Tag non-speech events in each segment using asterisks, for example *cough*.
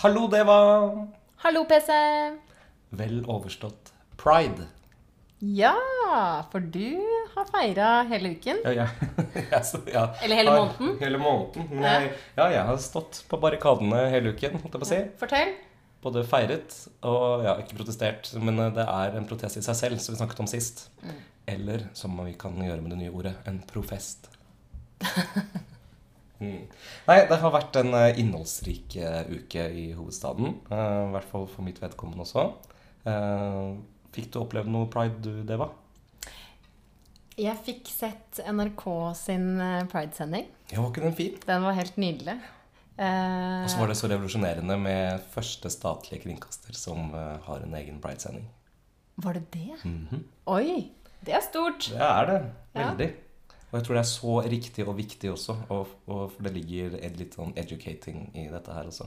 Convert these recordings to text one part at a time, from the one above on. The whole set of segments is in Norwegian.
Hallo, Deva! Hallo, PC. Vel overstått pride. Ja, for du har feira hele uken. Ja, jeg, *laughs* ja, Eller hele måneden. Hele måneden. Men jeg, ja, jeg har stått på barrikadene hele uken, holdt jeg på å si. Fortell. Både feiret og ja, ikke protestert. Men eh, det er en protest i seg selv, som vi snakket om sist. Eller som vi kan gjøre med det nye ordet, en profest. *laughs* Mm. Nei, det har vært en eh, innholdsrik eh, uke i hovedstaden. eh, I hvert fall for mitt vedkommende også. Fikk du oppleve noe pride, du, Deva? Jeg fikk sett NRK sin Pride-sending. Ja, var ikke den fin? Den var helt nydelig. Og så var det så revolusjonerende med første statlige kringkaster som har en egen pride-sending. var det det? Mhm. Oi! Det er stort. Det er det. Ja. Og jeg tror det er så riktig og viktig også. Og, og det ligger litt sånn educating i dette her også.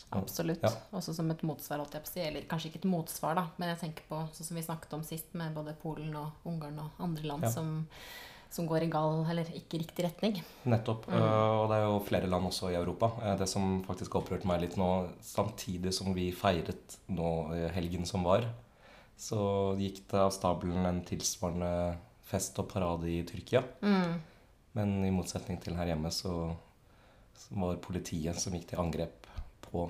Så, Absolutt. Ja. Også som et motsvar, holdt jeg på å si. Eller kanskje ikke et motsvar, da, men jeg tenker på sånn som vi snakket om sist, med både Polen og Ungarn og andre land Ja. som, som går i gal, eller ikke riktig retning. Nettopp. Mm. øh, Og det er jo flere land også i Europa. Eh, Det som faktisk opprørte meg litt nå, samtidig som vi feiret nå eh, helgen som var, så gikk det av stabelen en tilsvarende fest og parade i Tyrkia. Mm. Men i motsetning til her hjemme så, så var politiet som gikk til angrep på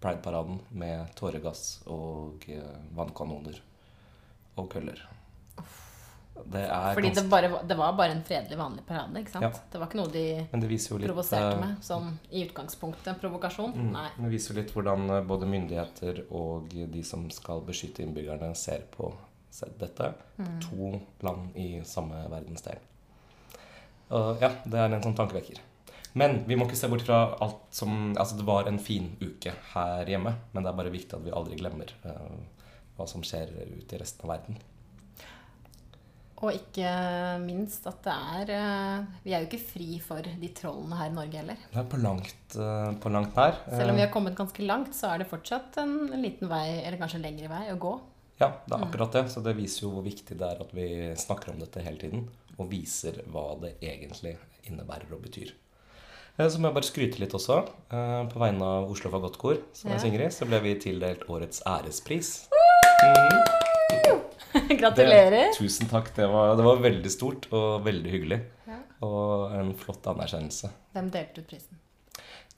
Pride-paraden med tåregass og eh, vannkanoner og køller. Det Fordi det, bare, det var bare en fredelig, vanlig parade. ikke sant? Ja. Det var ikke noe de Men det viser jo litt provoserte eh, med. Sånn i utgangspunktet provokasjon. Mm. Nei. Det viser jo litt hvordan eh, både myndigheter og de som skal beskytte innbyggerne, ser på se- dette. på To land i samme verdensdel. Og ja, det er en sånn tankevekker. Men vi må ikke se bort fra alt som Altså, det var en fin uke her hjemme, men det er bare viktig at vi aldri glemmer uh, hva som skjer ute i resten av verden. Og ikke minst at det er eh, Vi er jo ikke fri for de trollene her i Norge heller. Det er på langt, eh, på langt nær. Selv om vi har kommet ganske langt, så er det fortsatt en, en liten vei, eller kanskje en lengre vei, å gå. Ja, det er akkurat det. Så det viser jo hvor viktig det er at vi snakker om dette hele tiden. Og viser hva det egentlig innebærer og betyr. Eh, Så må jeg bare skryte litt også. Eh, På vegne av Oslo Fagottkor, som Ja. jeg synger i, så ble vi tildelt årets ærespris. *laughs* Gratulerer. Det, tusen takk. Det var, det var veldig stort og veldig hyggelig. Ja. Og en flott anerkjennelse. Hvem delte ut prisen?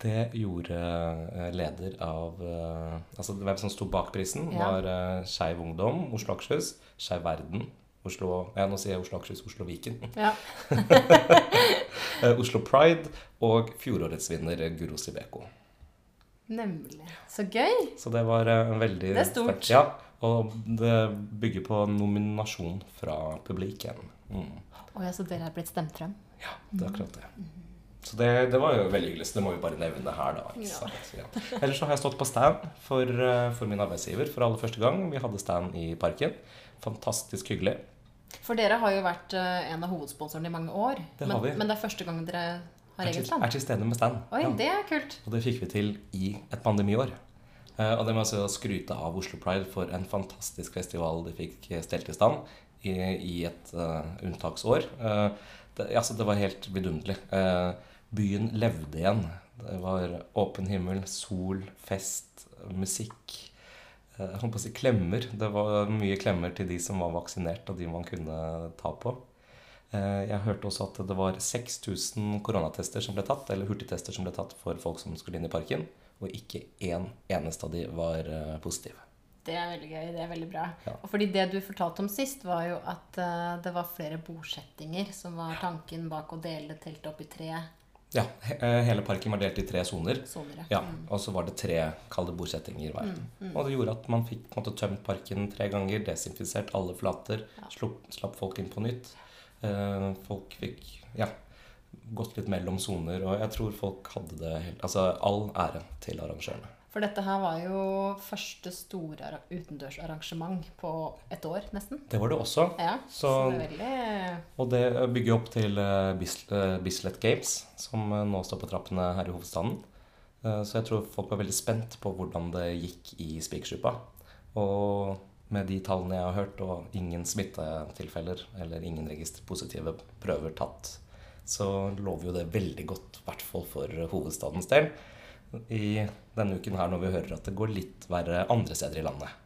Det gjorde eh, leder av eh, Altså hvem som sto bak prisen, Ja. var uh, Skeiv Ungdom, Oslo Akershus, Skeiv Verden, Oslo Ja, nå sier jeg Oslo Akershus, Oslo Viken. Ja. *laughs* Eh, Oslo Pride og fjorårets vinner eh, Guro Sibeko. Nemlig. Så gøy. Så det var eh, en veldig Det er stort. Ja, og det bygger på nominasjon fra publikum. Mm. Å ja, så dere er blitt stemt frem? Ja, det er akkurat det. Så det, det var jo veldig hyggelig, så det må vi bare nevne her, da. Ja. ja. Ellers så har jeg stått på stand for, eh, for min arbeidsgiver for aller første gang. Vi hadde stand i parken. Fantastisk hyggelig. For dere har jo vært eh, en av hovedsponsorene i mange år. Det men, har vi. men det er første gang dere har egen stand? er til stede med stand. Oi, Ja. det er kult. Og det fikk vi til i et pandemiår. Eh, og det må jeg skryte av Oslo Pride for en fantastisk festival de fikk stelt i stand i, i et uh, unntaksår. Uh, det, altså, det var helt vidunderlig. Eh, byen levde igjen. Det var åpen himmel, sol, fest, musikk. Eh, Jeg holdt på å si klemmer. Det var mye klemmer til de som var vaksinert, og de man kunne ta på. Eh, Jeg hørte også at det var 6000 koronatester som ble tatt, eller hurtigtester som ble tatt for folk som skulle inn i parken, og ikke én eneste av de var eh, positive. Det er veldig gøy. Det er veldig bra. Ja. Og fordi det du fortalte om sist, var jo at det var flere bosettinger som var tanken bak å dele teltet opp i tre Ja, eh, hele parken var delt i tre soner. Ja, og så var det tre kalde bordsettinger hver. Og det gjorde at man fikk måte, tømt parken tre ganger, desinfisert alle flater, slapp, slapp folk inn på nytt. Eh, folk fikk ja, gått litt mellom soner, og jeg tror folk hadde det helt Altså all ære til arrangørene. For dette her var jo første store utendørsarrangement på et år, nesten. Det var det også. Ja, så, Så- det veldig Og det bygger opp til eh, eh, Bislett Games, som eh, nå står på trappene her i hovedstaden. Så jeg tror folk var veldig spent på hvordan det gikk i Spikersuppa. Og med de tallene jeg har hørt, og ingen smittetilfeller eller ingen registerpositive prøver tatt, så lover jo det veldig godt, i hvert fall for hovedstadens del. I denne uken her når vi hører at det går litt verre andre steder i landet.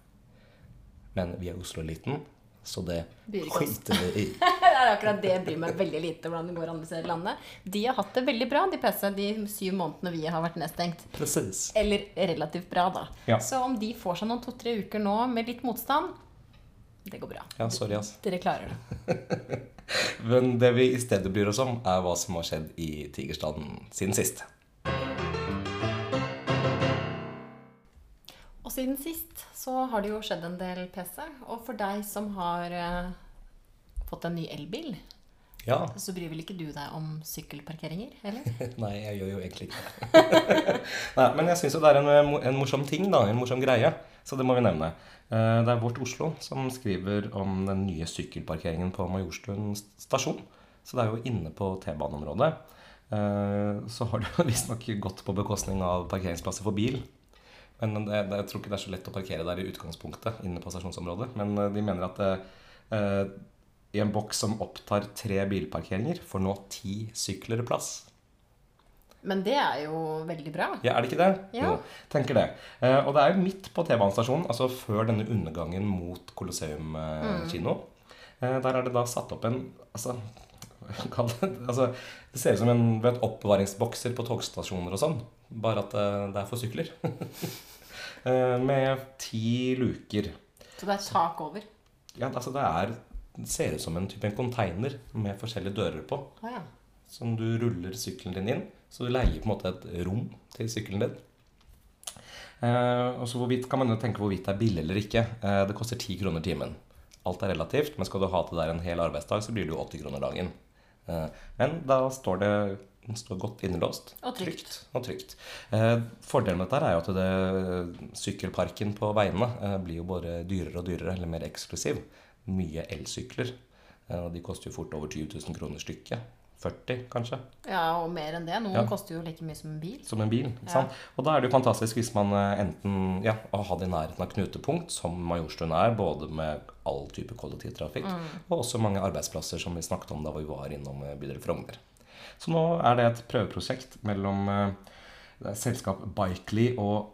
Men vi er Oslo-eliten, så det skiter vi i. *laughs* det er akkurat det jeg bryr meg veldig lite hvordan det går andre steder i landet. De har hatt det veldig bra, de PC, de syv månedene vi har vært nedstengt. Precis. Eller relativt bra, da. Ja. Så om de får seg noen to-tre uker nå med litt motstand, det går bra. Ja, sorry, ass. Dere klarer det. *laughs* Men det vi i stedet bryr oss om, er hva som har skjedd i Tigerstaden siden sist. Siden sist så har det jo skjedd en del PC. Og for deg som har eh, fått en ny elbil, Ja. så bryr vel ikke du deg om sykkelparkeringer, eller? *laughs* Nei, jeg gjør jo egentlig ikke det. *laughs* Men jeg syns jo det er en, eh, en morsom ting, da. En morsom greie. Så det må vi nevne. Eh, Det er Vårt Oslo som skriver om den nye sykkelparkeringen på Majorstuen stasjon. Så det er jo inne på T-baneområdet. Eh, Så har det *laughs* visstnok gått på bekostning av parkeringsplasser for bil. Men det, det, jeg tror ikke det er så lett å parkere der i utgangspunktet, inne på stasjonsområdet. Men eh, de mener at eh, i en boks som opptar tre bilparkeringer, får nå ti sykler plass. Men det er jo veldig bra. Ja, er det ikke det? Ja. Jo, tenker det. Eh, og det er jo midt på T-banestasjonen, altså før denne undergangen mot Colosseum eh, Mm. kino. Eh, der er det da satt opp en altså, *laughs* det, altså, det ser ut som en vet, oppbevaringsbokser på togstasjoner og sånn. Bare at eh, det er for sykler. *laughs* eh, med ti luker. Så det er tak over. Ja, altså det er det ser ut som en type en container med forskjellige dører på. Ah, ja. som du ruller sykkelen din inn. Så du leier på en måte et rom til sykkelen din. Eh, og så hvorvidt, kan man jo tenke hvorvidt det er billig eller ikke. Eh, det koster 10 kroner timen. Alt er relativt, men skal du ha til der en hel arbeidsdag, så blir det jo 80 kroner dagen. Eh, men da står det den står godt innelåst. Og trygt. og trygt. Eh, fordelen med dette er jo at det, sykkelparken på veiene eh, blir jo både dyrere og dyrere, eller mer eksklusiv. Mye elsykler. Eh, og de koster jo fort over 20 000 kroner stykket. 40, kanskje, Ja, og mer enn det. Noen Ja. koster jo like mye som en bil. som en bil. Ikke Ja. sant? Og da er det jo fantastisk hvis man eh, enten ja, har det i nærheten av knutepunkt, som Majorstuen er, både med all type kollektivtrafikk, og også mange arbeidsplasser som vi snakket om da vi var innom eh, bydel Frogner. Så nå er det et prøveprosjekt mellom eh, selskap Bikely og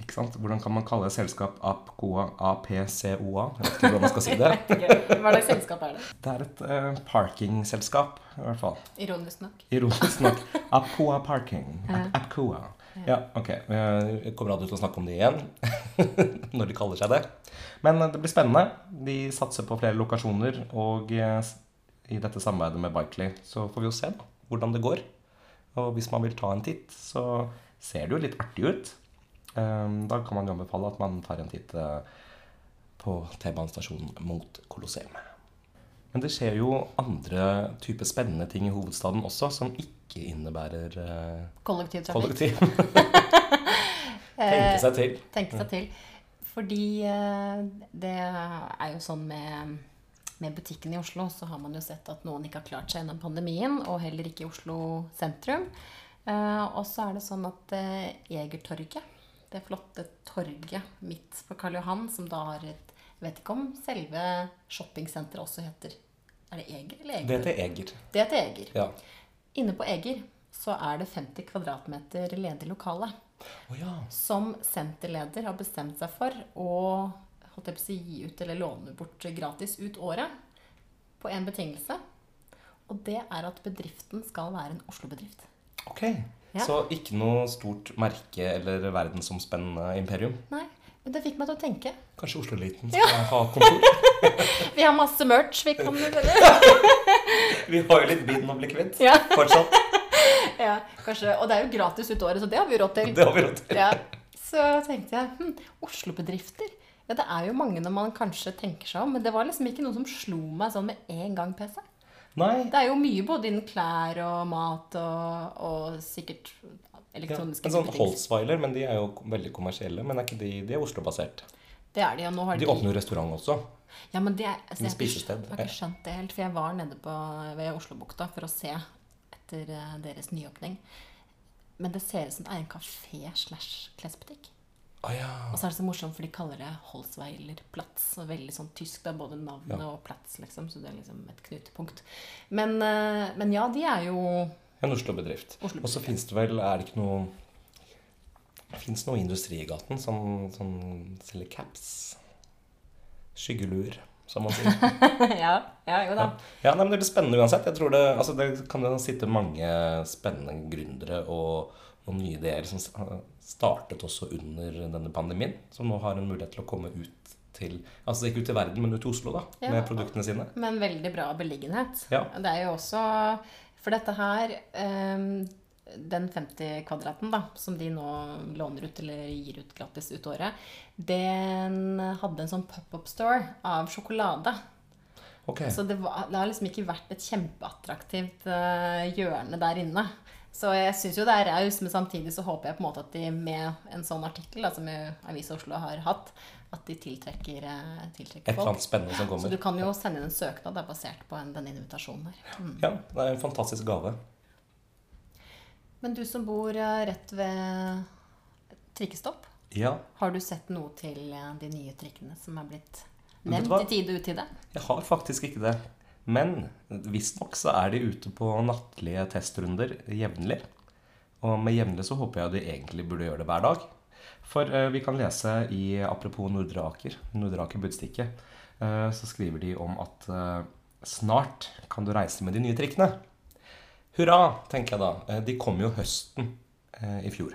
ikke sant? Hvordan kan man kalle et selskap APCOA? APCOA? Jeg vet ikke hvordan man skal si det. *laughs* Hva slags selskap er det? Det er et uh, parkingselskap, i hvert fall. Ironisk nok. Ironisk nok. *laughs* Apcoa Parking. Apcoa. Ja, ok. Jeg kommer aldri til å snakke om det igjen. *laughs* Når de kaller seg det. Men det blir spennende. De satser på flere lokasjoner. Og eh, i dette samarbeidet med Bikely så får vi jo se da, hvordan det går. Og hvis man vil ta en titt, så ser det jo litt artig ut. Um, Da kan man jo anbefale at man tar en titt eh, på T-banestasjonen mot Colosseum. Men det skjer jo andre typer spennende ting i hovedstaden også, som ikke innebærer eh, Kollektivtrafikk. kollektiv. *laughs* *laughs* Tenke seg til. Tenke seg til. Fordi eh, det er jo sånn med, med butikken i Oslo, så har man jo sett at noen ikke har klart seg gjennom pandemien, og heller ikke i Oslo sentrum. Eh, og så er det sånn at eh, Egertorget, det flotte torget midt på Karl Johan, som da har et Jeg vet ikke om selve shoppingsenteret også heter Er det Eger eller Eger? Det heter Eger. Det heter Eger. Ja. Inne på Eger så er det 50 kvadratmeter ledig lokale Oh, ja. som senterleder har bestemt seg for å holdt jeg på å si, gi ut eller låne bort gratis ut året på en betingelse. Og det er at bedriften skal være en Oslo-bedrift. Ok. Ja. Så ikke noe stort merke eller verdensomspennende imperium. Nei, men det fikk meg til å tenke. Kanskje Oslo-eliten skal ha kontor? *laughs* Vi har masse merch vi kan selge. *laughs* Vi har jo litt bind å bli kvitt Ja. fortsatt. *laughs* ja, kanskje. Og det er jo gratis ut året, så det har vi råd til. Det har vi råd til. Ja. Så tenkte jeg hm, Oslo-bedrifter. Ja, det er jo mange når man kanskje tenker seg om, men det var liksom ikke noe som slo meg sånn med en gang, PC. Nei. Det er jo mye både innen klær og mat og, og sikkert Ja. elektroniske En sånn Holzweiler, men de er jo veldig kommersielle. Men er ikke de, de er Oslo-basert. Det er de, og nå har De De åpner jo restaurant også. Ja, men det er, altså, Med spisested, jeg har ikke skjønt det helt, for jeg var nede på, ved Oslobukta for å se etter eh, deres nyåpning. Men det ser ut som det er en kafé slash klesbutikk. Å ja. Og så er det så morsomt, for de kaller det Holsweiler Platz. Og veldig sånn tysk. Det er både navnet Ja. og Platz, liksom. Så det er liksom et knutepunkt. Men, eh, men ja, de er jo En Oslo-bedrift. Oslo-bedrift. Og så fins det vel Er det ikke noe Fins noe industri i gaten som, som selger caps? Skyggelur, som man sier. *laughs* ja, ja, jo da. Ja, nei, men Det blir spennende uansett. Jeg tror Det altså det kan sitte mange spennende gründere og, og nye ideer som startet også under denne pandemien, som nå har en mulighet til å komme ut til Altså ikke ut til verden, men ut til Oslo da, Ja. med produktene sine. Men veldig bra beliggenhet. Ja. Det er jo også For dette her ehm, Den 50 kvadraten da, som de nå låner ut eller gir ut gratis ut året, den hadde en sånn pop-up store av sjokolade. Okay. Så det, var, det har liksom ikke vært et kjempeattraktivt eh, hjørne der inne. Så jeg syns jo det er raust, men samtidig så håper jeg på en måte at de med en sånn artikkel, da, som Avisa Oslo har hatt, at de tiltrekker, tiltrekker Et tiltrekker eller annet spennende som kommer. Så du kan jo sende inn en søknad da, basert på en, denne invitasjonen her. Mm. Ja, det er en fantastisk gave. Men du som bor eh, rett ved trikkestopp, Ja, har du sett noe til eh, de nye trikkene som er blitt nevnt i tide og utide? jeg har faktisk ikke det. Men visstnok så er de ute på nattlige testrunder jevnlig. Og med jevnlig så håper jeg de egentlig burde gjøre det hver dag. For eh, vi kan lese i Apropos Nordre Aker, Nordre Aker Budstikke, eh, så skriver de om at eh, snart kan du reise med de nye trikkene. Hurra, tenker jeg da. De kom jo høsten i fjor,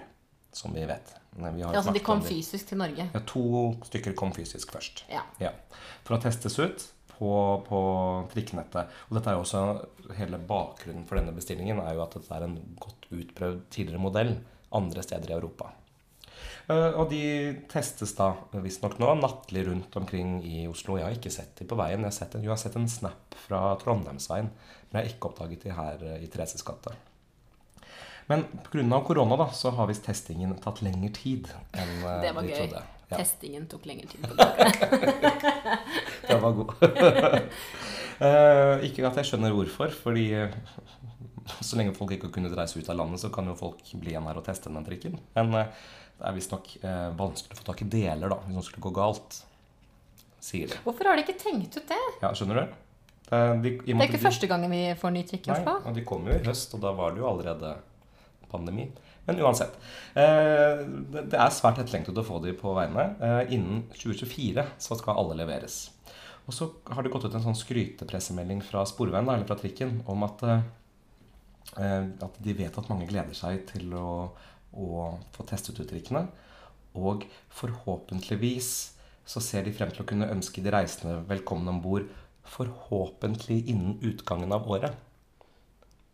som vi vet. Vi har Ja, altså de kom fysisk til Norge. Ja, to stykker kom fysisk først. Ja. Ja, For å testes ut på, på trikkenettet. Og dette er jo også hele bakgrunnen for denne bestillingen er jo at dette er en godt utprøvd tidligere modell andre steder i Europa. Eh, og de testes da visstnok nå nattlig rundt omkring i Oslo. Jeg har ikke sett de på veien. Jeg har sett en, jo, har sett en snap fra Trondheimsveien, men jeg har ikke oppdaget de her eh, i Thereses gate. Men pga. korona da, så har visst testingen tatt lengre tid enn eh, Det var gøy. trodde. Ja. Testingen tok lengre tid. på det. *laughs* Den var god. *laughs* Eh, ikke at jeg skjønner hvorfor, fordi eh, så lenge folk ikke har kunnet reise ut av landet, så kan jo folk bli igjen her og teste den trikken. Men eh, det er visstnok vanskelig å få tak i deler da, hvis noe skulle gå galt. Sier de. Hvorfor har de ikke tenkt ut det? Ja, skjønner du? Det er, de, Det er ikke de- første gangen vi får ny trikk i Nei, og de kom jo i høst, og da var det jo allerede pandemi. Men uansett. Eh, det, er svært etterlengtet å få de på veiene. Eh, innen 2024 så skal alle leveres. Og så har det gått ut en sånn skrytepressemelding fra Sporveien, eller fra trikken, om at, eh, at de vet at mange gleder seg til å, å få testet ut trikkene. Og forhåpentligvis så ser de frem til å kunne ønske de reisende velkommen om bord. Forhåpentlig innen utgangen av året.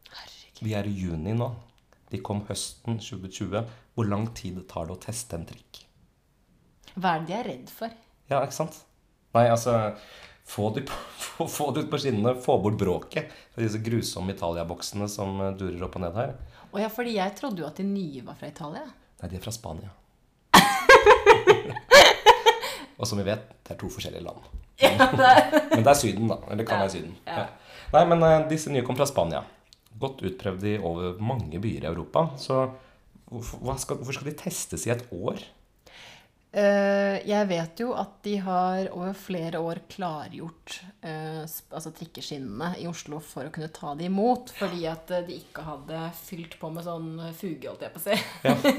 Herregud. Vi er i juni nå. De kom høsten 2020. Hvor lang tid tar det å teste en trikk? Hva er det de er redd for? Ja, ikke sant? Nei, altså Få det, *laughs* det ut på skinnene. Få bort bråket. fra Disse grusomme Italia-boksene som eh, durer opp og ned her. Å ja, fordi jeg trodde jo at de nye var fra Italia. Nei, de er fra Spania. *laughs* og som vi vet, det er to forskjellige land. Ja, det er. Men det er Syden, da. Eller kan Ja, være Syden. ja. Ja. Nei, men eh, disse nye kom fra Spania. Godt utprøvd i over mange byer i Europa. Så hvorfor, skal, hvorfor skal de testes i et år? Eh, jeg vet jo at de har over flere år klargjort eh, altså trikkeskinnene i Oslo for å kunne ta de imot, fordi at eh, de ikke hadde fylt på med sånn fuge, holdt jeg på å si.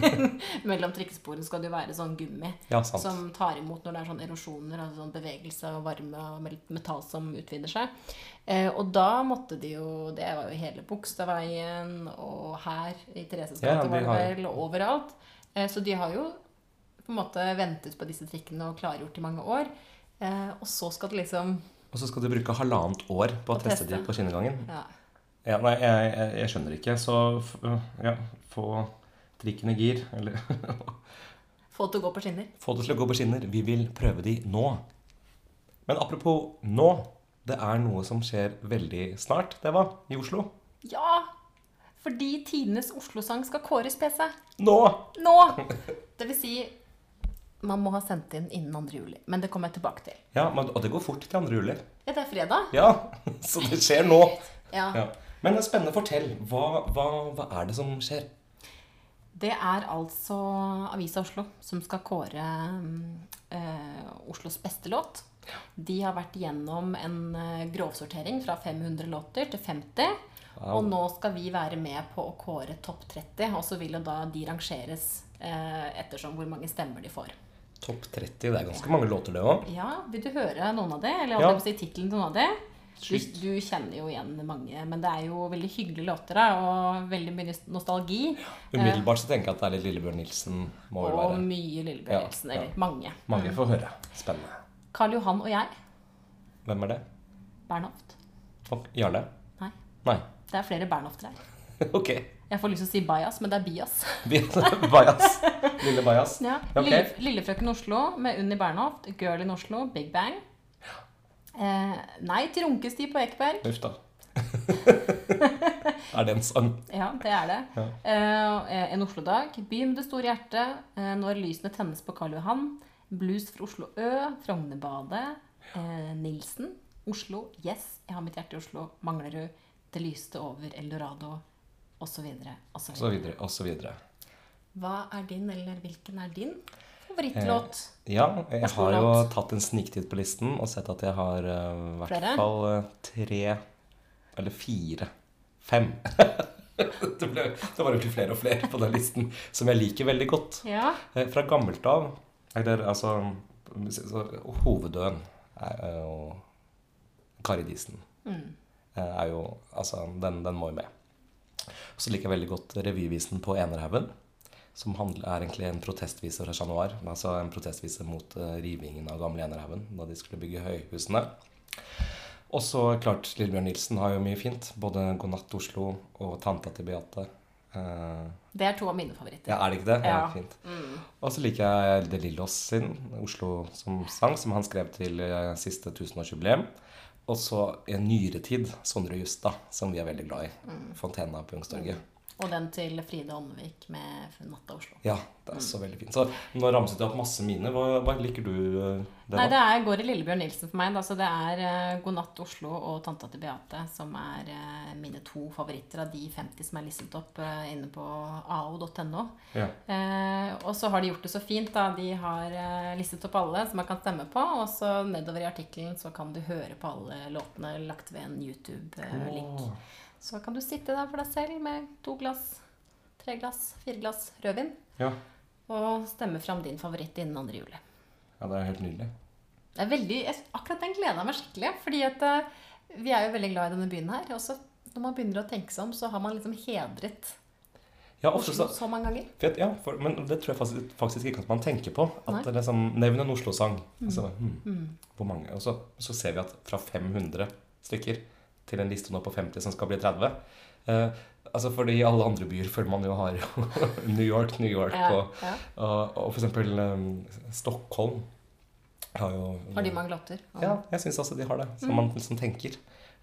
*laughs* Mellom trikkesporene skal det jo være sånn gummi Ja, som tar imot når det er sånn erosjoner, altså sånn bevegelse og varme og metall som utvider seg. Eh, og da måtte de jo Det var jo hele Bogstadveien og her i Thereses gate, ja, var vel, og overalt. Eh, så de har jo på en måte ventet på disse trikkene og klargjort i mange år. Eh, og så skal det liksom Og så skal du bruke halvannet år på å Å teste teste. de på skinnegangen. ja. Ja, nei, jeg, jeg, jeg skjønner ikke. Så f- ja, få trikken i gir. Eller *laughs* Få det til å gå på skinner. få det til å gå på skinner. Vi vil prøve de nå. Men apropos nå. Det er noe som skjer veldig snart, det var, i Oslo. Ja! Fordi tidenes Oslo-sang skal kåres, PC. Nå! Nå! *laughs* Det vil si man må ha sendt inn innen 2. juli. Men det kommer jeg tilbake til. Ja, men, Og det går fort til 2. juli. Ja, det er fredag. Ja, *laughs* så det skjer nå. *laughs* Ja. Ja. Men spennende. Fortell. Hva, hva, hva er det som skjer? Det er altså Avisa Oslo som skal kåre mm, eh, Oslos beste låt. De har vært gjennom en eh, grovsortering fra 500 låter til 50. Wow. Og nå skal vi være med på å kåre topp 30, og så vil jo da de rangeres eh, ettersom hvor mange stemmer de får. Topp 30, det er ganske mange låter, det òg. Ja, Vil du høre noen av det? Eller Ja. si tittelen til noen av det? Du, du kjenner jo igjen mange, men det er jo veldig hyggelige låter da, og veldig mye nostalgi. Umiddelbart så tenker jeg at det er litt Lillebjørn Nilsen. Må Og være. mye Lillebjørn Ja, Nilsen. ja. Eller mange. Mange får høre. Spennende. Karl Johan og jeg. Hvem er det? Bernhoft. Og Jarle? Nei, Nei. det er flere Bernhofter her. *laughs* Ok. Jeg får lyst til å si Bajas, men det er Bias. *laughs* bias. Lille Bajas. Ja. Ok. Lille, Lillefrøken Oslo med Unni Bernhoft. Girl in Oslo, Big Bang. Eh, nei til runkestid på Ekeberg. Uff da. *laughs* er det en sang? Ja, det er det. Ja. Eh, en Oslo-dag. By med det store hjertet. Eh, når lysene tennes på Karl Johan. Blues fra Oslo Ø. Frognerbadet. Eh, Nilsen. Oslo. Yes, jeg har mitt hjerte i Oslo. Manglerud. Det lyste over Eldorado. Og så videre. Og så Og så videre. videre, og så videre. Hva er din, eller hvilken er din favorittlåt? Ja, jeg har jo tatt en sniktitt på listen og sett at jeg har eh, i hvert Flere? fall uh, tre Eller fire. Fem. *laughs* det, ble, det var egentlig flere og flere på den listen som jeg liker veldig godt. Ja. Eh, Fra gammelt av Eller altså så, Hoveddøen er jo Kari Disen. Mm. eh, Er jo Altså, den, den må jo med. Så liker jeg veldig godt revyvisen på Enerhaugen. Som handler, er egentlig en protestvise fra Chat Noir. Altså en protestvise mot uh, rivingen av gamle Enerhaugen da de skulle bygge høyhusene. Og så klart, Lillebjørn Nilsen har jo mye fint. Både God natt Oslo og Tanta til Beate. Eh, Det er to av mine favoritter. ja, er det ikke det? Ja, Ja. fint. Mm. Og så liker jeg De Lillos sin, Oslo som sang, som han skrev til eh, siste tusenårsjubileum. Og så i en nyere tid Sondre Justad, som vi er veldig glad i. Fontena på Youngstorget. Og den til Fride Åndevik med 'Natta Oslo'. Ja, det er så veldig fint. Så nå ramset jeg opp masse mine. Hva, hva liker du eh, det Nei, det er, går i Lillebjørn Nilsen for meg. Da. Så det er eh, 'God natt Oslo' og 'Tanta til Beate' som er eh, mine to favoritter av de 50 som er listet opp inne på ao.no. Ja. Eh, og så har de gjort det så fint. da De har listet opp alle som man kan stemme på. Og så nedover i artikkelen så kan du høre på alle låtene lagt ved en YouTube-link. Så kan du sitte der for deg selv med to glass, tre glass, fire glass rødvin Ja. og stemme fram din favoritt innen 2. juli. ja, det er helt nydelig. Det er veldig, jeg- akkurat den gleder jeg meg skikkelig. Fordi at eh, vi er jo veldig glad i denne byen her. Og når man begynner å tenke seg om, så har man liksom hedret Ja, ofte Oslo så, mange ganger. for, ja, for, men det tror jeg faktisk, faktisk ikke at man tenker på. At det er liksom, Nevn en Oslo-sang. Altså, hmm, Hvor mange? Og så, så ser vi at fra 500 stykker til en liste nå på 50 som skal bli 30 eh, altså Fordi i alle andre byer føler man jo har *laughs* New York, New York Ja, og, ja. og, og eksempel um, Stockholm har jo Har de mange? Og- Ja, jeg syns også de har det. Som man liksom tenker.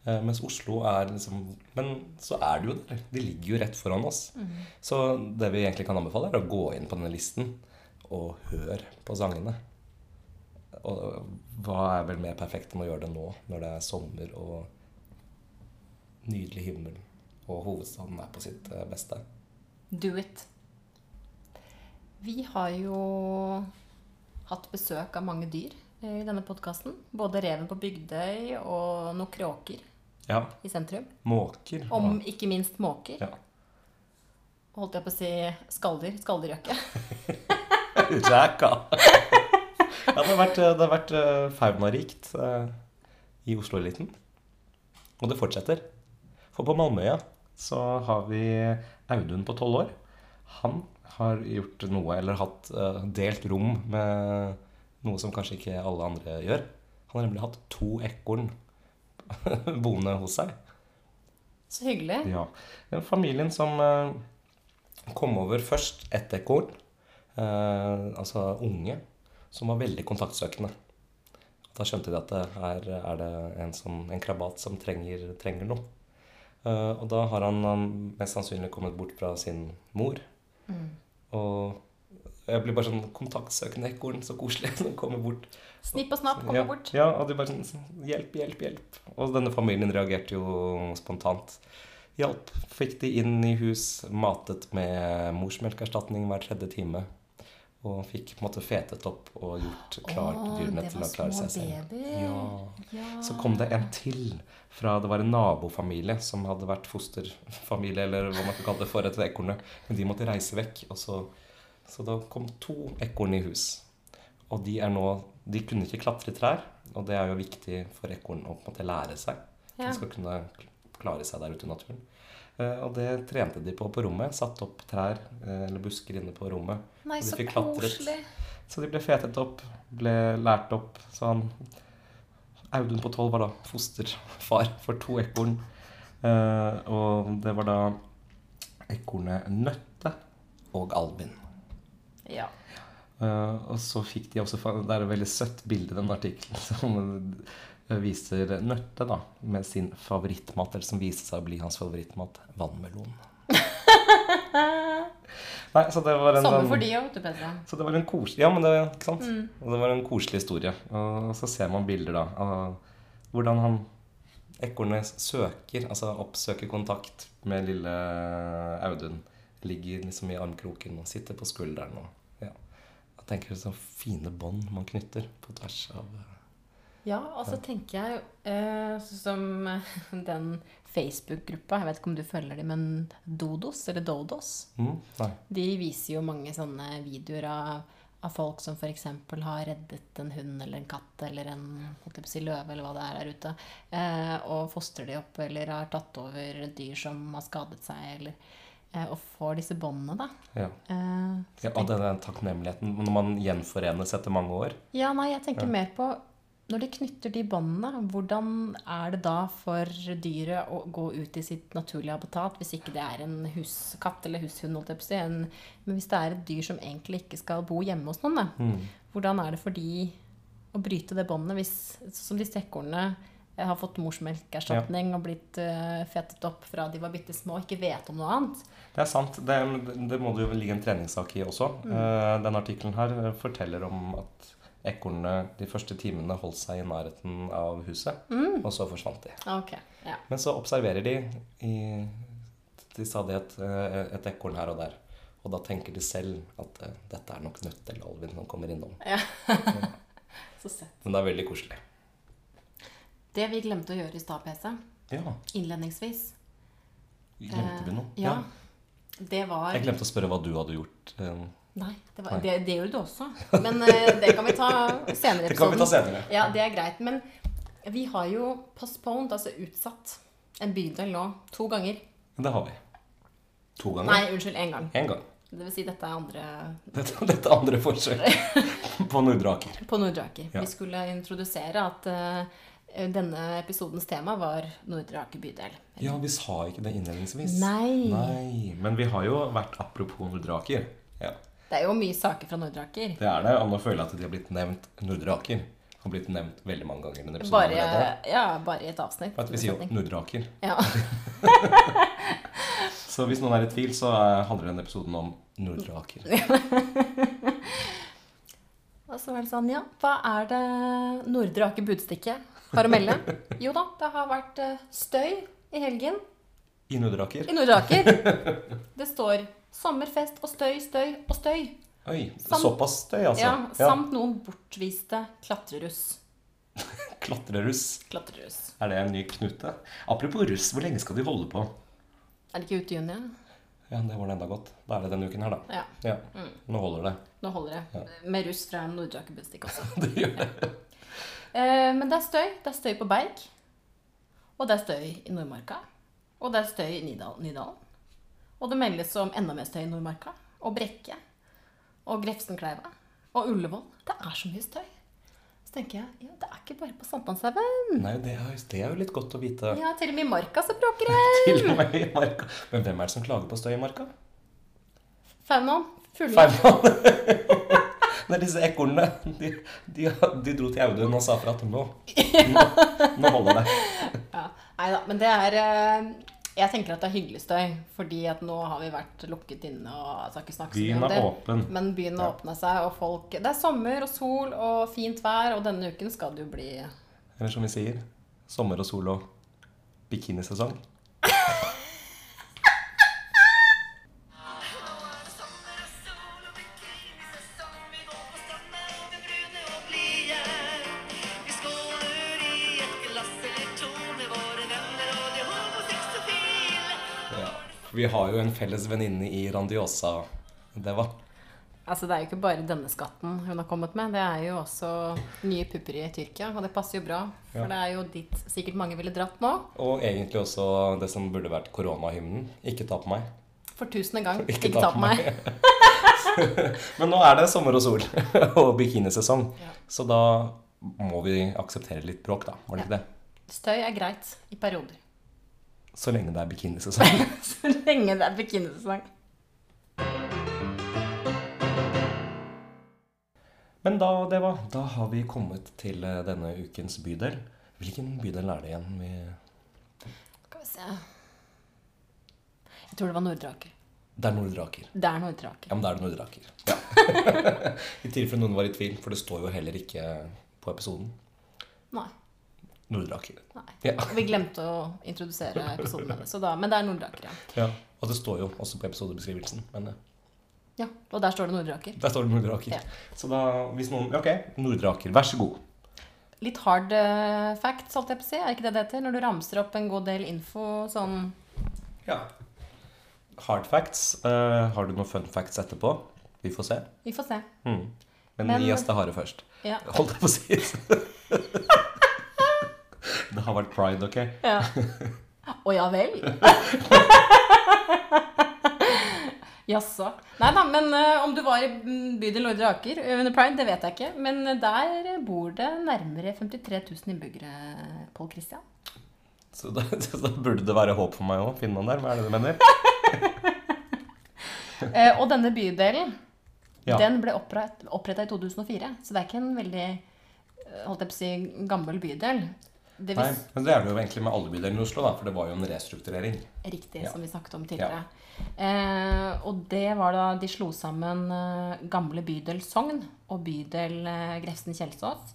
Eh, mens Oslo er liksom Men så er det jo der. De ligger jo rett foran oss. Så det vi egentlig kan anbefale, er å gå inn på denne listen og høre på sangene. Og hva er vel mer perfekt enn å gjøre det nå, når det er sommer og nydelig himmel, og hovedstaden er på sitt eh, beste? Do it. Vi har jo hatt besøk av mange dyr eh, i denne podkasten. Både reven på Bygdøy og noen kråker Ja. i sentrum. Måker. Om ikke minst måker. Ja. Holdt jeg på å si skalldyr. Skalldyrjakke. *laughs* Ræka. Ja, det har vært, det har vært eh, faunarikt eh, i Oslo-eliten. Og det fortsetter. For på Malmøya så har vi Audun på tolv år. Han har gjort noe, eller hatt uh, delt rom med noe som kanskje ikke alle andre gjør. Han har nemlig hatt to ekorn *laughs* boende hos seg. Så hyggelig. Ja. Den familien som uh, kom over først ett ekorn, uh, altså unge, som var veldig kontaktsøkende. Da skjønte de at det her er det en, som, en krabat som trenger, trenger noe. Eh, og da har han han mest sannsynlig kommet bort fra sin mor. Og jeg blir bare sånn kontaktsøkende ekorn, så koselig, *laughs* som kommer bort. Snipp og snapp, kommer ja, bort. Ja, og de bare sånn sånn, Hjelp, hjelp, hjelp. Og denne familien reagerte jo spontant. Hjalp. Fikk de inn i hus, matet med morsmelkerstatning hver tredje time. Og fikk på en måte fetet opp og gjort klart Å, dyrene til å klare seg selv. Ja. Ja. Så kom det en til fra Det var en nabofamilie som hadde vært fosterfamilie, eller hva man kan kalle det, for et ekorne. Men de måtte reise vekk. Så, så da kom to ekorn i hus. Og de er nå De kunne ikke klatre i trær, og det er jo viktig for ekorn å på en måte lære seg. Ja. De skal kunne klare seg der ute i naturen. Eh, Og det trente de på på rommet. Satte opp trær eh, eller busker inne på rommet. Nei, så koselig. Så de ble fetet opp, ble lært opp. Så han Audun på tolv var da fosterfar for to ekorn. Eh, og det var da ekornet Nøtte og Albin. Ja. Og så fikk de også Det er et veldig søtt bilde den artikkelen viser Nøtte da med sin favorittmat, eller som viste seg å bli hans favorittmat, vannmelon. *laughs* Nei, så det var en Sommer sånn- for de òg, vet du, Petra. så det var en koselig Ja, men det, ikke sant? Og det var en koselig historie. Og så ser man bilder da av hvordan han ekornet søker, altså oppsøker kontakt med lille Audun. Ligger liksom i armkroken og sitter på skulderen og ja. Jeg tenker så fine bånd man knytter på tvers av Ja, og så tenker jeg eh, som eh, *laughs* den Facebook-gruppa, jeg vet ikke om du følger dem, men Dodos, eller Dodos, mm, de viser jo mange sånne videoer av, av folk som f.eks. har reddet en hund eller en katt eller en si, løve eller hva det er der ute, eh, og fostrer de opp eller har tatt over dyr som har skadet seg, eller eh, og får disse båndene, da. Ja. Eh, ja. Og den takknemligheten når man gjenforenes etter mange år. Ja, nei, jeg tenker mer på når de knytter de båndene, hvordan er det da for dyret å gå ut i sitt naturlige habitat hvis ikke det er en huskatt eller hushund? en, men hvis det er et dyr som egentlig ikke skal bo hjemme hos noen, da, Mm. hvordan er det for de å bryte det båndet hvis som disse ekornene eh, har fått morsmelkerstatning og blitt uh, fetet opp fra de var bitte små og ikke vet om noe annet? Det er sant. Det, det må det jo ligge en treningssak i også. Eh, Denne artikkelen her forteller om at ekornene de første timene holdt seg i nærheten av huset, og så forsvant de. Okay, ja. Men så observerer de i, til stadighet eh, et ekorn her og der. Og da tenker de selv at uh, dette er nok Nøtt eller Alvin som kommer innom. *laughs* Så søtt. Men det er veldig koselig. Det vi glemte å gjøre i stad, PC, Ja. innledningsvis Glemte vi noe? Ja. Ja. Det var Jeg glemte å spørre hva du hadde gjort. eh, Nei, det, var, Nei. det, det gjorde du også. Men eh, det kan vi ta senere *laughs* Det kan vi ta senere. Ja, det er greit. Men vi har jo postponed, altså utsatt, en bydel nå to ganger. Det har vi. To ganger? Nei, unnskyld, én gang. En gang. Det vil si dette er andre *laughs* Dette, dette andre forsøk *laughs* på Nordre Aker. på Nordre Aker. Ja. Vi skulle introdusere at uh, denne episodens tema var Nordre Aker bydel. Ja, vi sa ikke det innledningsvis. Nei. Nei. Men vi har jo vært apropos Nordre Aker. Ja, Det er jo mye saker fra Nordre Aker. det er det. Og nå føler jeg at de har blitt nevnt Nordre Aker. Har blitt nevnt veldig mange ganger denne Bare, allerede. ja, bare i et avsnitt. At vi sier jo Nordre Aker. Ja. *laughs* Så hvis noen er i tvil, så eh, handler denne episoden om Nordre Aker. *laughs* Og så var det sånn, ja, hva er det Nordre Aker Budstikke har å melde? *laughs* Jo da, det har vært eh, støy i helgen I Nordre Aker. i Nordre Aker. Det står sommerfest og støy, støy og støy. Oi, Samt- såpass støy, altså. Ja, samt noen bortviste klatreruss. *laughs* Klatreruss. Klatreruss. Er det en ny knute? Apropos russ, hvor lenge skal de holde på? Er det ikke ute i juni? Ja, det var det enda godt. Da er det denne uken her, da. Ja, Ja, Nå holder det. nå holder det. Med russ fra Aker også. *laughs* Det gjør det. Eh, men det er støy. Det er støy på Berg. Og det er støy i Nordmarka. Og det er støy i Nydalen. Og det meldes om enda mer støy i Nordmarka. Og Brekke. Og Grefsenkleiva. Og Ullevål. Det er så mye støy. Så tenker jeg ja, det er ikke bare på Sankthanshaugen. Nei, det er, det er jo litt godt å vite. Ja, til og med i Marka så bråker *laughs* det. Til og med i marka. Men hvem er det som klager på støy i marka? Faunaen. Fuglene. *laughs* Det er disse ekornene. De, de, de dro til Audun og sa fra at nå, nå, nå holder det. *laughs* Ja. Nei da, men det er eh, Jeg tenker at det er hyggelig støy. Fordi at nå har vi vært lukket inne og altså, ikke snakket Byen er åpen. Men byen har åpna seg, og folk Det er sommer og sol og fint vær, og denne uken skal det jo bli Eller som vi sier, sommer og sol og bikinisesong. Vi har jo en felles venninne i Randiosa. Det var Altså, det er jo ikke bare denne skatten hun har kommet med. Det er jo også nye pupper i Tyrkia, og det passer jo bra. For Ja. det er jo dit sikkert mange ville dratt nå. Og egentlig også det som burde vært koronahymnen. Ikke ta på meg. For tusende gang. Ikke Ikke, ta på meg. *laughs* Men nå er det sommer og sol *laughs* og bikinisesong. Ja. Så da må vi akseptere litt bråk, da. Var det ikke det? Støy er greit i perioder. Så lenge det er bikinisesong. *laughs* Så lenge det er bikinisesong. Men da, det var, da har vi kommet til eh, denne ukens bydel. Hvilken bydel er det igjen? Vi Skal vi se Jeg tror det var Nordraker. Det er Nordraker. Det er Nordraker. Ja, men da er det Nordraker. Ja. *laughs* I tilfelle noen var i tvil, for det står jo heller ikke på episoden. Nei. Nordre Aker. nei. Ja. Vi glemte å introdusere episoden da, men det er Nordraker, ja. ja. Og det står jo også på episodebeskrivelsen. Men eh, ja. Og der står det Nordraker. Der står det Nordraker. Ja. Så da, hvis noen Ok, Nordraker, vær så god. Litt hard eh, facts, holdt jeg på å si. Er ikke det det heter? Når du ramser opp en god del info sånn Ja. Hard facts. Uh, har du noen fun facts etterpå? Vi får se. Vi får se. Mm. Men, Men- gi oss det harde først. Ja. Holdt jeg på å si. *laughs* *laughs* det har vært pride, ok? Ja. *laughs* Å ja vel? *laughs* Jaså. Nei da, men uh, om du var i bydel Nordre Aker under pride, det vet jeg ikke. Men eh, der bor det nærmere 53 000 innbyggere, Pål Christian. Så da, så da burde det være håp for meg òg. Noen der. Hva er det du mener? uh, og denne bydelen, Ja. den ble oppretta i 2004. Så det er ikke en veldig eh, holdt jeg på å si, gammel bydel. Det Nei, men det er det jo egentlig med alle bydelene i Oslo, da, for det var jo en restrukturering. Riktig, Ja. som vi snakket om tidligere. Eh, og det var da de slo sammen eh, gamle bydel Sogn og bydel eh, Grefsen-Kjelsås.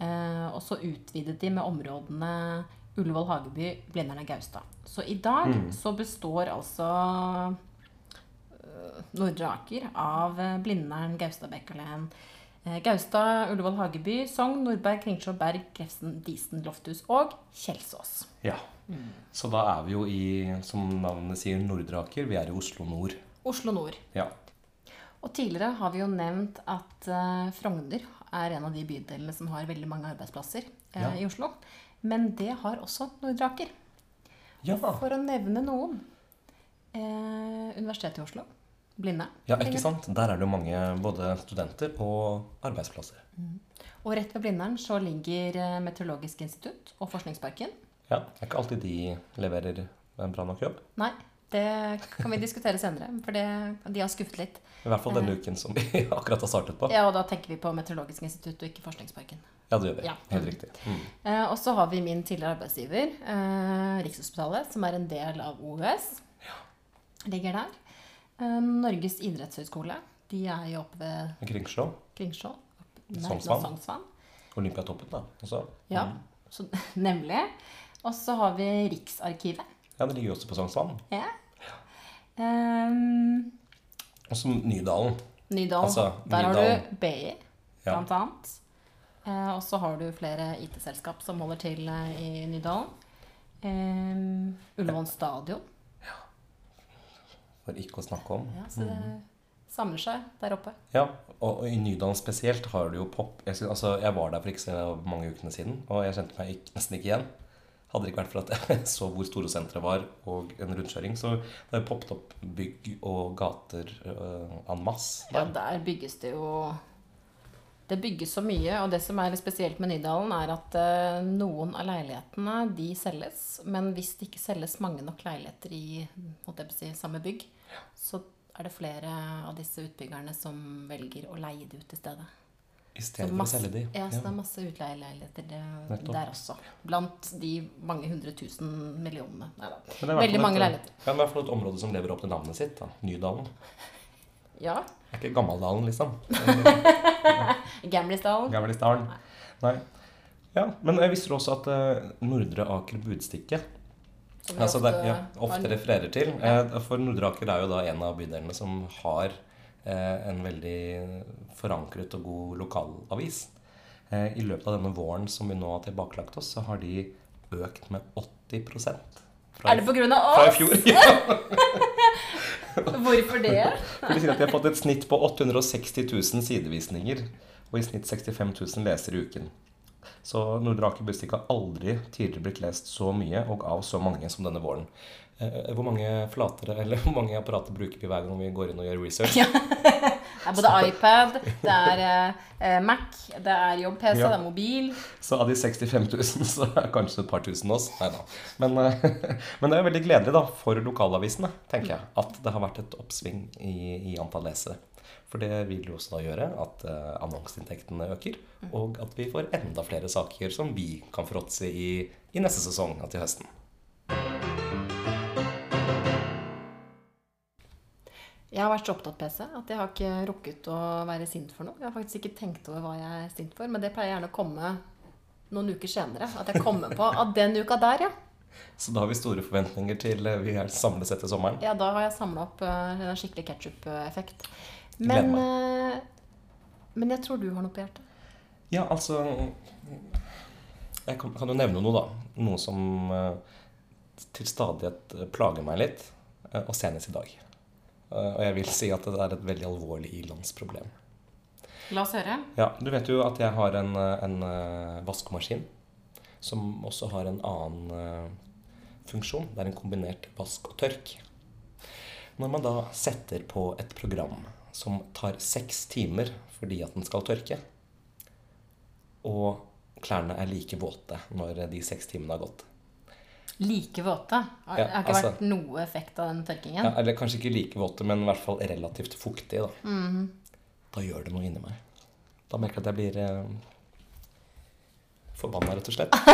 Eh, og så utvidet de med områdene Ullevål, Hageby, Blindern og Gaustad. Så i dag Mm. så består altså eh, Nordre Aker av eh, Blindern, Gaustad-Bekkelen, eh, Gaustad, Ullevål, Hageby, Sogn, Nordberg, Kringsjå, Berg, Grefsen, Disen, Lofthus og Kjelsås. Ja. Så da er vi jo i, som navnet sier, Nordre Aker. Vi er i Oslo nord. Oslo nord. Ja. Og tidligere har vi jo nevnt at uh, Frogner er en av de bydelene som har veldig mange arbeidsplasser uh, Ja. i Oslo. Men det har også Nordre Aker. Ja. For å nevne noen. Uh, Universitetet i Oslo. Blindern. ja, ikke sant? Der er det jo mange både studenter og arbeidsplasser. Og rett ved Blindern så ligger eh, Meteorologisk institutt og Forskningsparken. Ja, Det er ikke alltid de leverer en bra nok jobb. Nei, det kan vi diskutere senere, for det, de har skuffet litt. I hvert fall denne uken som *laughs* vi akkurat har startet på. Ja, Og da tenker vi på Meteorologisk institutt og ikke Forskningsparken. Ja, det gjør vi. Ja. Helt riktig. Mm. Eh, og så har vi min tidligere arbeidsgiver, eh, Rikshospitalet, som er en del av OUS. Ligger der. Eh, Norges idrettshøgskole. De er jo oppe ved Kringsjå. Kringsjå. Sognsvann. Olympiatoppen, da. Også. Ja, Mm. så, *laughs* nemlig. Og så har vi Riksarkivet. ja, det ligger jo også på Sognsvann. Ja. Um, Og så Nydalen. Nydalen. Altså, Der har du BI, Ja. annet. Uh, og så har du flere IT-selskap som holder til uh, i Nydalen. Um, Ullevål stadion. For ikke å snakke om. Ja, så det samler seg der oppe. Ja, og, og i Nydalen spesielt har du jo pop jeg, synes, altså, jeg var der for ikke så mange ukene siden, og jeg kjente meg ikke, nesten ikke igjen. Hadde det ikke vært for at jeg *laughs* så hvor store senteret var, og en rundkjøring, så det har poppet opp bygg og gater uh, en masse. Ja, Der. der bygges det jo Det bygges så mye, og det som er spesielt med Nydalen, er at uh, noen av leilighetene de selges, men hvis det ikke selges mange nok leiligheter i si, samme bygg, så er det flere av disse utbyggerne som velger å leie det ut i stedet. I stedet stedet for å selge de. ja, så det er masse utleieleiligheter det- der også. Blant de mange hundre tusen millionene. Neida. Men det er i hvert Veldig mange et- leiligheter. Ja, er i hvert fall et område som lever opp til navnet sitt. da. Nydalen. *laughs* Ja. Det er ikke Gammeldalen, liksom. *laughs* Gamlisdalen. Gamlisdalen. Nei. Ja, men jeg visste også at eh, Nordre Aker Budstikke Som altså, ofte, det, ja, ofte refererer til. Ja. for Nordre Aker er jo da en av bydelene som har eh, en veldig forankret og god lokalavis. Eh, I løpet av denne våren som vi nå har tilbakelagt oss, så har de økt med 80 fra, Er det på grunn av fra i fjor. *laughs* Ja. Hvorfor det? *laughs* For de sier at de har fått et snitt på 860 000 sidevisninger og i snitt 65 000 lesere i uken. Så Nordre Aker Budstikk har aldri tidligere blitt lest så mye og av så mange som denne våren. Eh, Hvor mange flatere, eller hvor mange apparater bruker vi hver gang vi går inn og gjør research? Ja. Det er både iPad, det er eh, Mac, det er jobb-PC, Ja. det er mobil. Så av de 65 000, *laughs* så er kanskje et par tusen oss. Nei da. Men, eh, *laughs* men det er veldig gledelig da, for lokalavisene, tenker jeg, at det har vært et oppsving i, i antall lesere. For det vil jo også da gjøre at eh, annonseinntektene øker, og at vi får enda flere saker som vi kan fråtse i i neste sesong og til høsten. Jeg har vært så opptatt PC at jeg har ikke rukket å være sint for noe. Jeg har faktisk ikke tenkt over hva jeg er sint for, men det pleier gjerne å komme noen uker senere. At jeg kommer på at den uka der, ja. *laughs* Så da har vi store forventninger til eh, vi er samles etter sommeren. Ja, da har jeg samla opp eh, en skikkelig ketsjup-effekt. Men, eh, men jeg tror du har noe på hjertet. Ja, altså Jeg kan, kan jo nevne noe, da. Noe som eh, til stadighet plager meg litt, eh, og senest i dag. Eh, og jeg vil si at det er et veldig alvorlig ilandsproblem. La oss høre. Ja, du vet jo at jeg har en, en vaskemaskin som også har en annen funksjon. Det er en kombinert vask og tørk. Når man da setter på et program som tar seks timer fordi at den skal tørke, og klærne er like våte når de seks timene har gått Like våte. Det har ikke altså- vært noe effekt av den tørkingen? ja, Eller kanskje ikke like våte, men i hvert fall relativt fuktige. Da, da gjør det noe inni meg. Da merker jeg at jeg blir eh, forbanna, rett og slett. *laughs*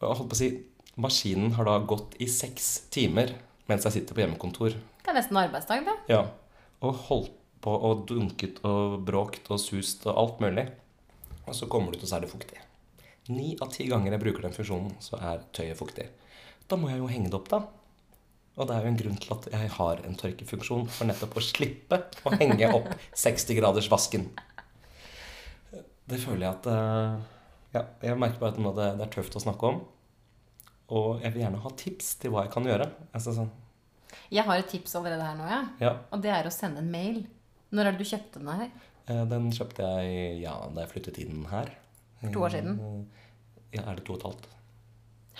Jeg holdt på å si Maskinen har da gått i seks timer mens jeg sitter på hjemmekontor. Det er nesten arbeidsdag, det. Ja, Og holdt på og dunket og bråkt og sust og alt mulig. Og så kommer du til å det fuktig. Ni av ti ganger jeg bruker den funksjonen, så er tøyet fuktig. Da må jeg jo henge det opp, da. Og det er jo en grunn til at jeg har en tørkefunksjon, for nettopp å slippe å henge opp *laughs* 60-gradersvasken. Det føler jeg at eh, Ja, jeg merker bare at det, det er tøft å snakke om. Og jeg vil gjerne ha tips til hva jeg kan gjøre. Altså sånn, Jeg har et tips allerede her nå, ja. ja, Og det er å sende en mail. Når er det du kjøpte den her? Eh, Den kjøpte jeg ja, da jeg flyttet inn her. For to år siden? Eh, Ja, er det to og et halvt?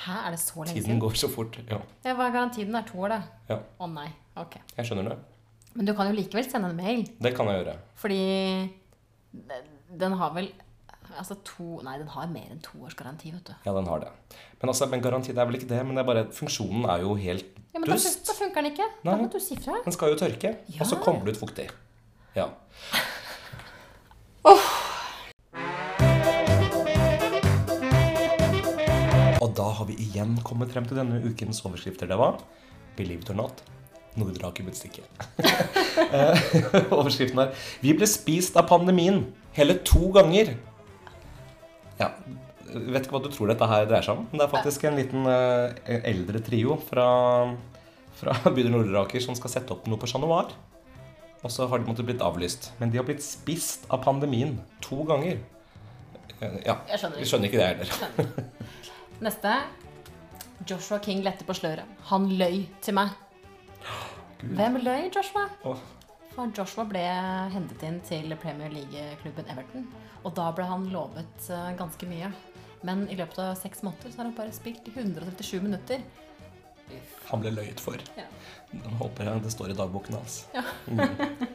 Hæ, er det så lenge siden? Tiden går så fort. Ja, Ja, Hva er garantien? Det er to år, det. ja. Å nei. Ok. Jeg skjønner det. Men du kan jo likevel sende en mail. Det kan jeg gjøre. Fordi den har vel Altså to Nei, den har mer enn to års garanti, vet du. Ja, den har det. Men, altså, men garanti det er vel ikke det, men det er bare funksjonen er jo helt Ja, men da, da funker den ikke. Da Nei. må du si fra. Den skal jo tørke, og så kommer det ut fuktig. Ja. Og da har vi igjen kommet frem til denne ukens overskrifter. Det var Believe it or not. Nordre Aker Budstikke. *laughs* Eh, *laughs* Overskriften er Vi ble spist av pandemien hele to ganger. Ja, vet ikke hva du tror dette her dreier seg om. men Det er faktisk en liten uh, eldre trio fra, fra *laughs* bydel Nord-Aker som skal sette opp noe på Chat Noir. Og så har de måttet blitt avlyst. Men de har blitt spist av pandemien to ganger. Uh, Ja, Jeg skjønner vi skjønner ikke det heller. Neste. Joshua King lette på sløret. Han løy til meg. Hvem løy, Joshua? Åh, For Joshua ble hentet inn til Premier League-klubben Everton. Og da ble han lovet eh, ganske mye. Men i løpet av seks måneder så har han bare spilt i 137 minutter. han ble løyet for. Ja. Den håper jeg det står i dagboken hans. Ja. Mm.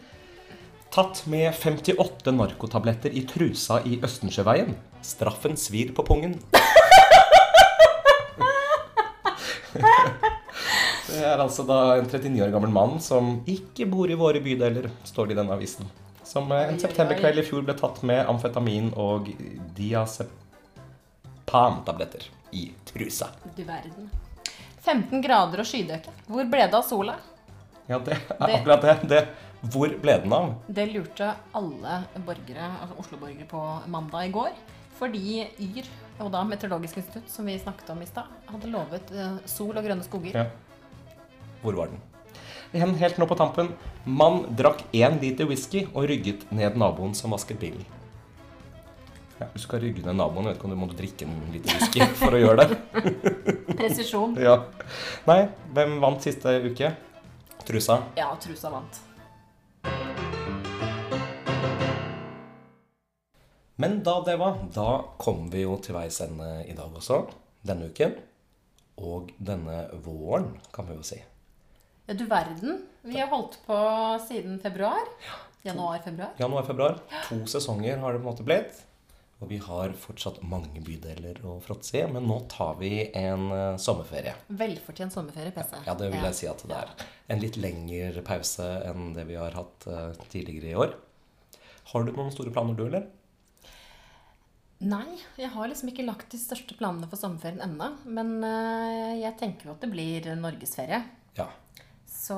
Tatt med 58 narkotabletter i trusa i Østensjøveien. Straffen svir på pungen. *laughs* Det er altså da en 39 år gammel mann som ikke bor i våre bydeler, står det i denne avisen. Som eh, en septemberkveld i fjor ble tatt med amfetamin og diazepam-tabletter i trusa. Du verden. 15 grader og skydøke. Hvor ble det av sola? Ja, det er akkurat det. det. Hvor ble den av? Det lurte alle borgere, altså Oslo-borgere på mandag i går. Fordi Yr, og da Meteorologisk institutt, som vi snakket om i stad, hadde lovet eh, sol og grønne skoger. Ja. Hvor var den? En helt nå på tampen. Mann drakk én liter whisky og rygget ned naboen som vasket bilen. Ja, du skal rygge ned naboen. Jeg vet ikke om du må drikke en liter whisky *laughs* for å gjøre det. Presisjon. Ja. Nei, hvem vant siste uke? Trusa. Ja, trusa vant. Men da det var, da kom vi jo til veis ende i dag også. Denne uken. Og denne våren, kan vi jo si. Ja, du verden. Vi har holdt på siden februar. Januar-februar. Januar-februar. To sesonger har det på en måte blitt. Og vi har fortsatt mange bydeler å fråtse i. Men nå tar vi en eh, sommerferie. Velfortjent sommerferie, PC. Ja, det vil jeg si at det er. En litt lengre pause enn det vi har hatt eh, tidligere i år. Har du noen store planer, du, eller? Nei, jeg har liksom ikke lagt de største planene for sommerferien ennå. Men eh, jeg tenker jo at det blir norgesferie. Ja. Så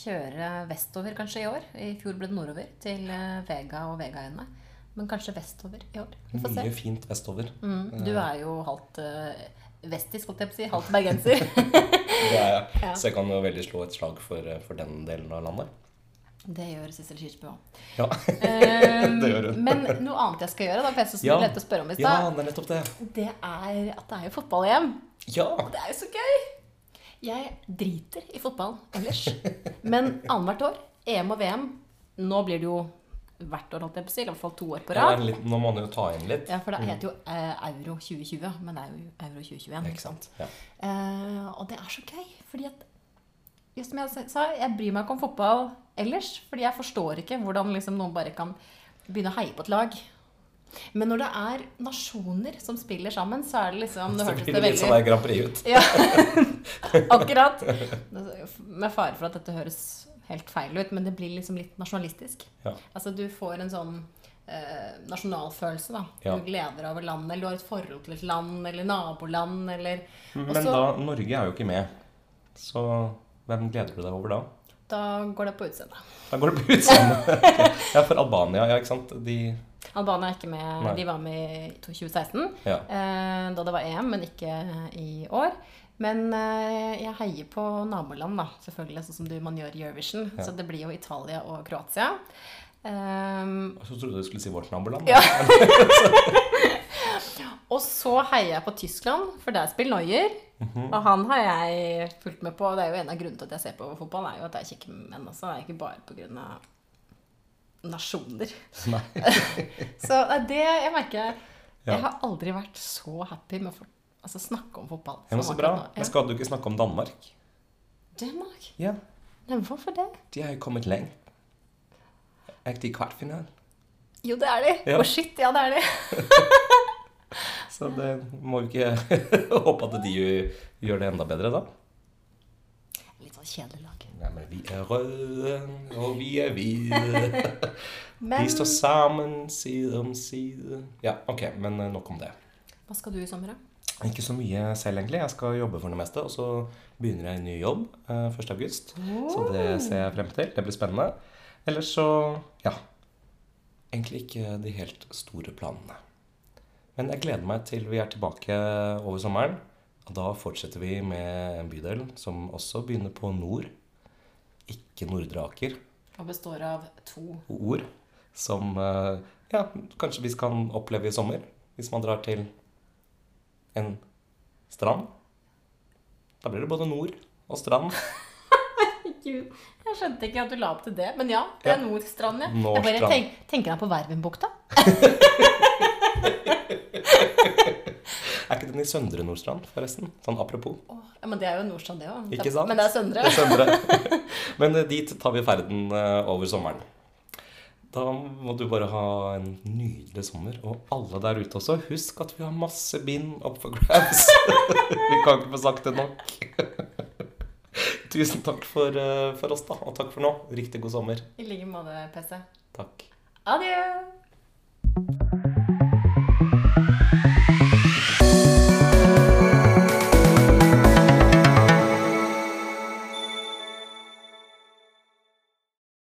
kjøre vestover kanskje i år. I fjor ble det nordover til eh, Vega og Vegaøyene. Men kanskje vestover i år. Vi får se. Mye fint vestover. Mm, du er jo halvt uh, vestisk, holdt jeg på å si. Halvt bergenser. *laughs* Det er jeg. Ja. Så jeg kan jo veldig slå et slag for, eh, for den delen av landet. det gjør Sissel Kyrkjebø òg. Ja, *laughs* Det gjør hun. men noe annet jeg skal gjøre, da, for jeg synes Ja. det er lett å spørre om i ja stad, det er det. det er at det er jo fotball-EM. Ja! Og det er jo så gøy! Jeg driter i fotball ellers. Men annethvert år, EM og VM Nå blir det jo hvert år, holdt jeg på å si. I hvert fall to år på ja rad. litt, nå må man jo ta inn litt. Ja, for det heter jo eh, Euro 2020, men det er jo Euro 2021. Ikke sant? Ja. Eh, og det er så gøy, fordi at just som jeg sa, jeg bryr meg ikke om fotball ellers. Fordi jeg forstår ikke hvordan liksom noen bare kan begynne å heie på et lag. Men når det er nasjoner som spiller sammen, så er det liksom *laughs* Så blir det det litt sånn veldig der Grand Prix ut. Ja, *laughs* akkurat. Med fare for at dette høres helt feil ut, men det blir liksom litt nasjonalistisk. Ja. Altså du får en sånn eh, nasjonalfølelse, da. Ja. Du gleder over landet, eller du har et forhold til et land, eller naboland, eller Men Også... da, Norge er jo ikke med. Så hvem gleder du deg over da? Da går det på utseendet. Da går det på utseendet. *laughs* ja, for Albania, ja, ikke sant? De Albania er ikke med. Nei. De var med i 2016, Ja. eh, da det var EM, men ikke i år. Men eh, jeg heier på naboland, da, selvfølgelig, sånn som du, man gjør i Eurovision. Ja. Så det blir jo Italia og Kroatia. Um, så trodde du skulle si vårt naboland. Ja. *laughs* og så heier jeg på Tyskland, for der spiller Neuer. -hmm. Og han har jeg fulgt med på. og Det er jo en av grunnene til at jeg ser på fotball, er jo at jeg er med menn også. Det er ikke bare pga. Nasjoner. *laughs* Så det jeg merker. Jeg har aldri vært så happy med å altså, snakke om fotball. Ja, men så bra. Men skal du ikke snakke om Danmark? Danmark? Ja, Nei, hvorfor det? de har jo kommet lenge. Er ikke de i kvartfinalen? Jo, det er de. Å, Og shit, ja, det er de. *laughs* Så det må vi ikke *laughs* håpe at de gjør det enda bedre, da. Litt sånn kjedelig lag. Nei, men vi er røde, og vi er hvite. *laughs* Men Vi står sammen side om side. Ja, ok, men eh, nok om det. hva skal du i sommer, da? Ikke så mye selv, egentlig. Jeg skal jobbe for det meste. Og så begynner jeg en ny jobb eh, 1. august. Så det ser jeg frem til. Det blir spennende. Ellers så ja. Egentlig ikke de helt store planene. Men jeg gleder meg til vi er tilbake over sommeren. Og da fortsetter vi med en bydel som også begynner på nord. Ikke Nordre Aker. Og består av to Ord som eh, ja, kanskje vi kan oppleve i sommer. Hvis man drar til en strand. Da blir det både nord og strand. *laughs* Gud, jeg skjønte ikke at du la opp til det. Men ja, det er Ja. Nordstrand, ja. Jeg Nordstrand. bare tenk, tenker deg på Vervenbukta. *laughs* *laughs* Er ikke den i Søndre Nordstrand, forresten? Sånn apropos. Oh, ja, men det er jo Nordstrand, det òg. Ikke sant? Men det er Søndre. Det er Søndre. *laughs* *laughs* Men eh, dit tar vi ferden eh, over sommeren. Da må du bare ha en nydelig sommer. Og alle der ute også, husk at vi har masse bind opp for grabs. vi kan ikke få sagt det nok. Tusen takk for, eh, for oss, da. Og takk for nå. Riktig god sommer. I like måte, PC. Takk. Adjø!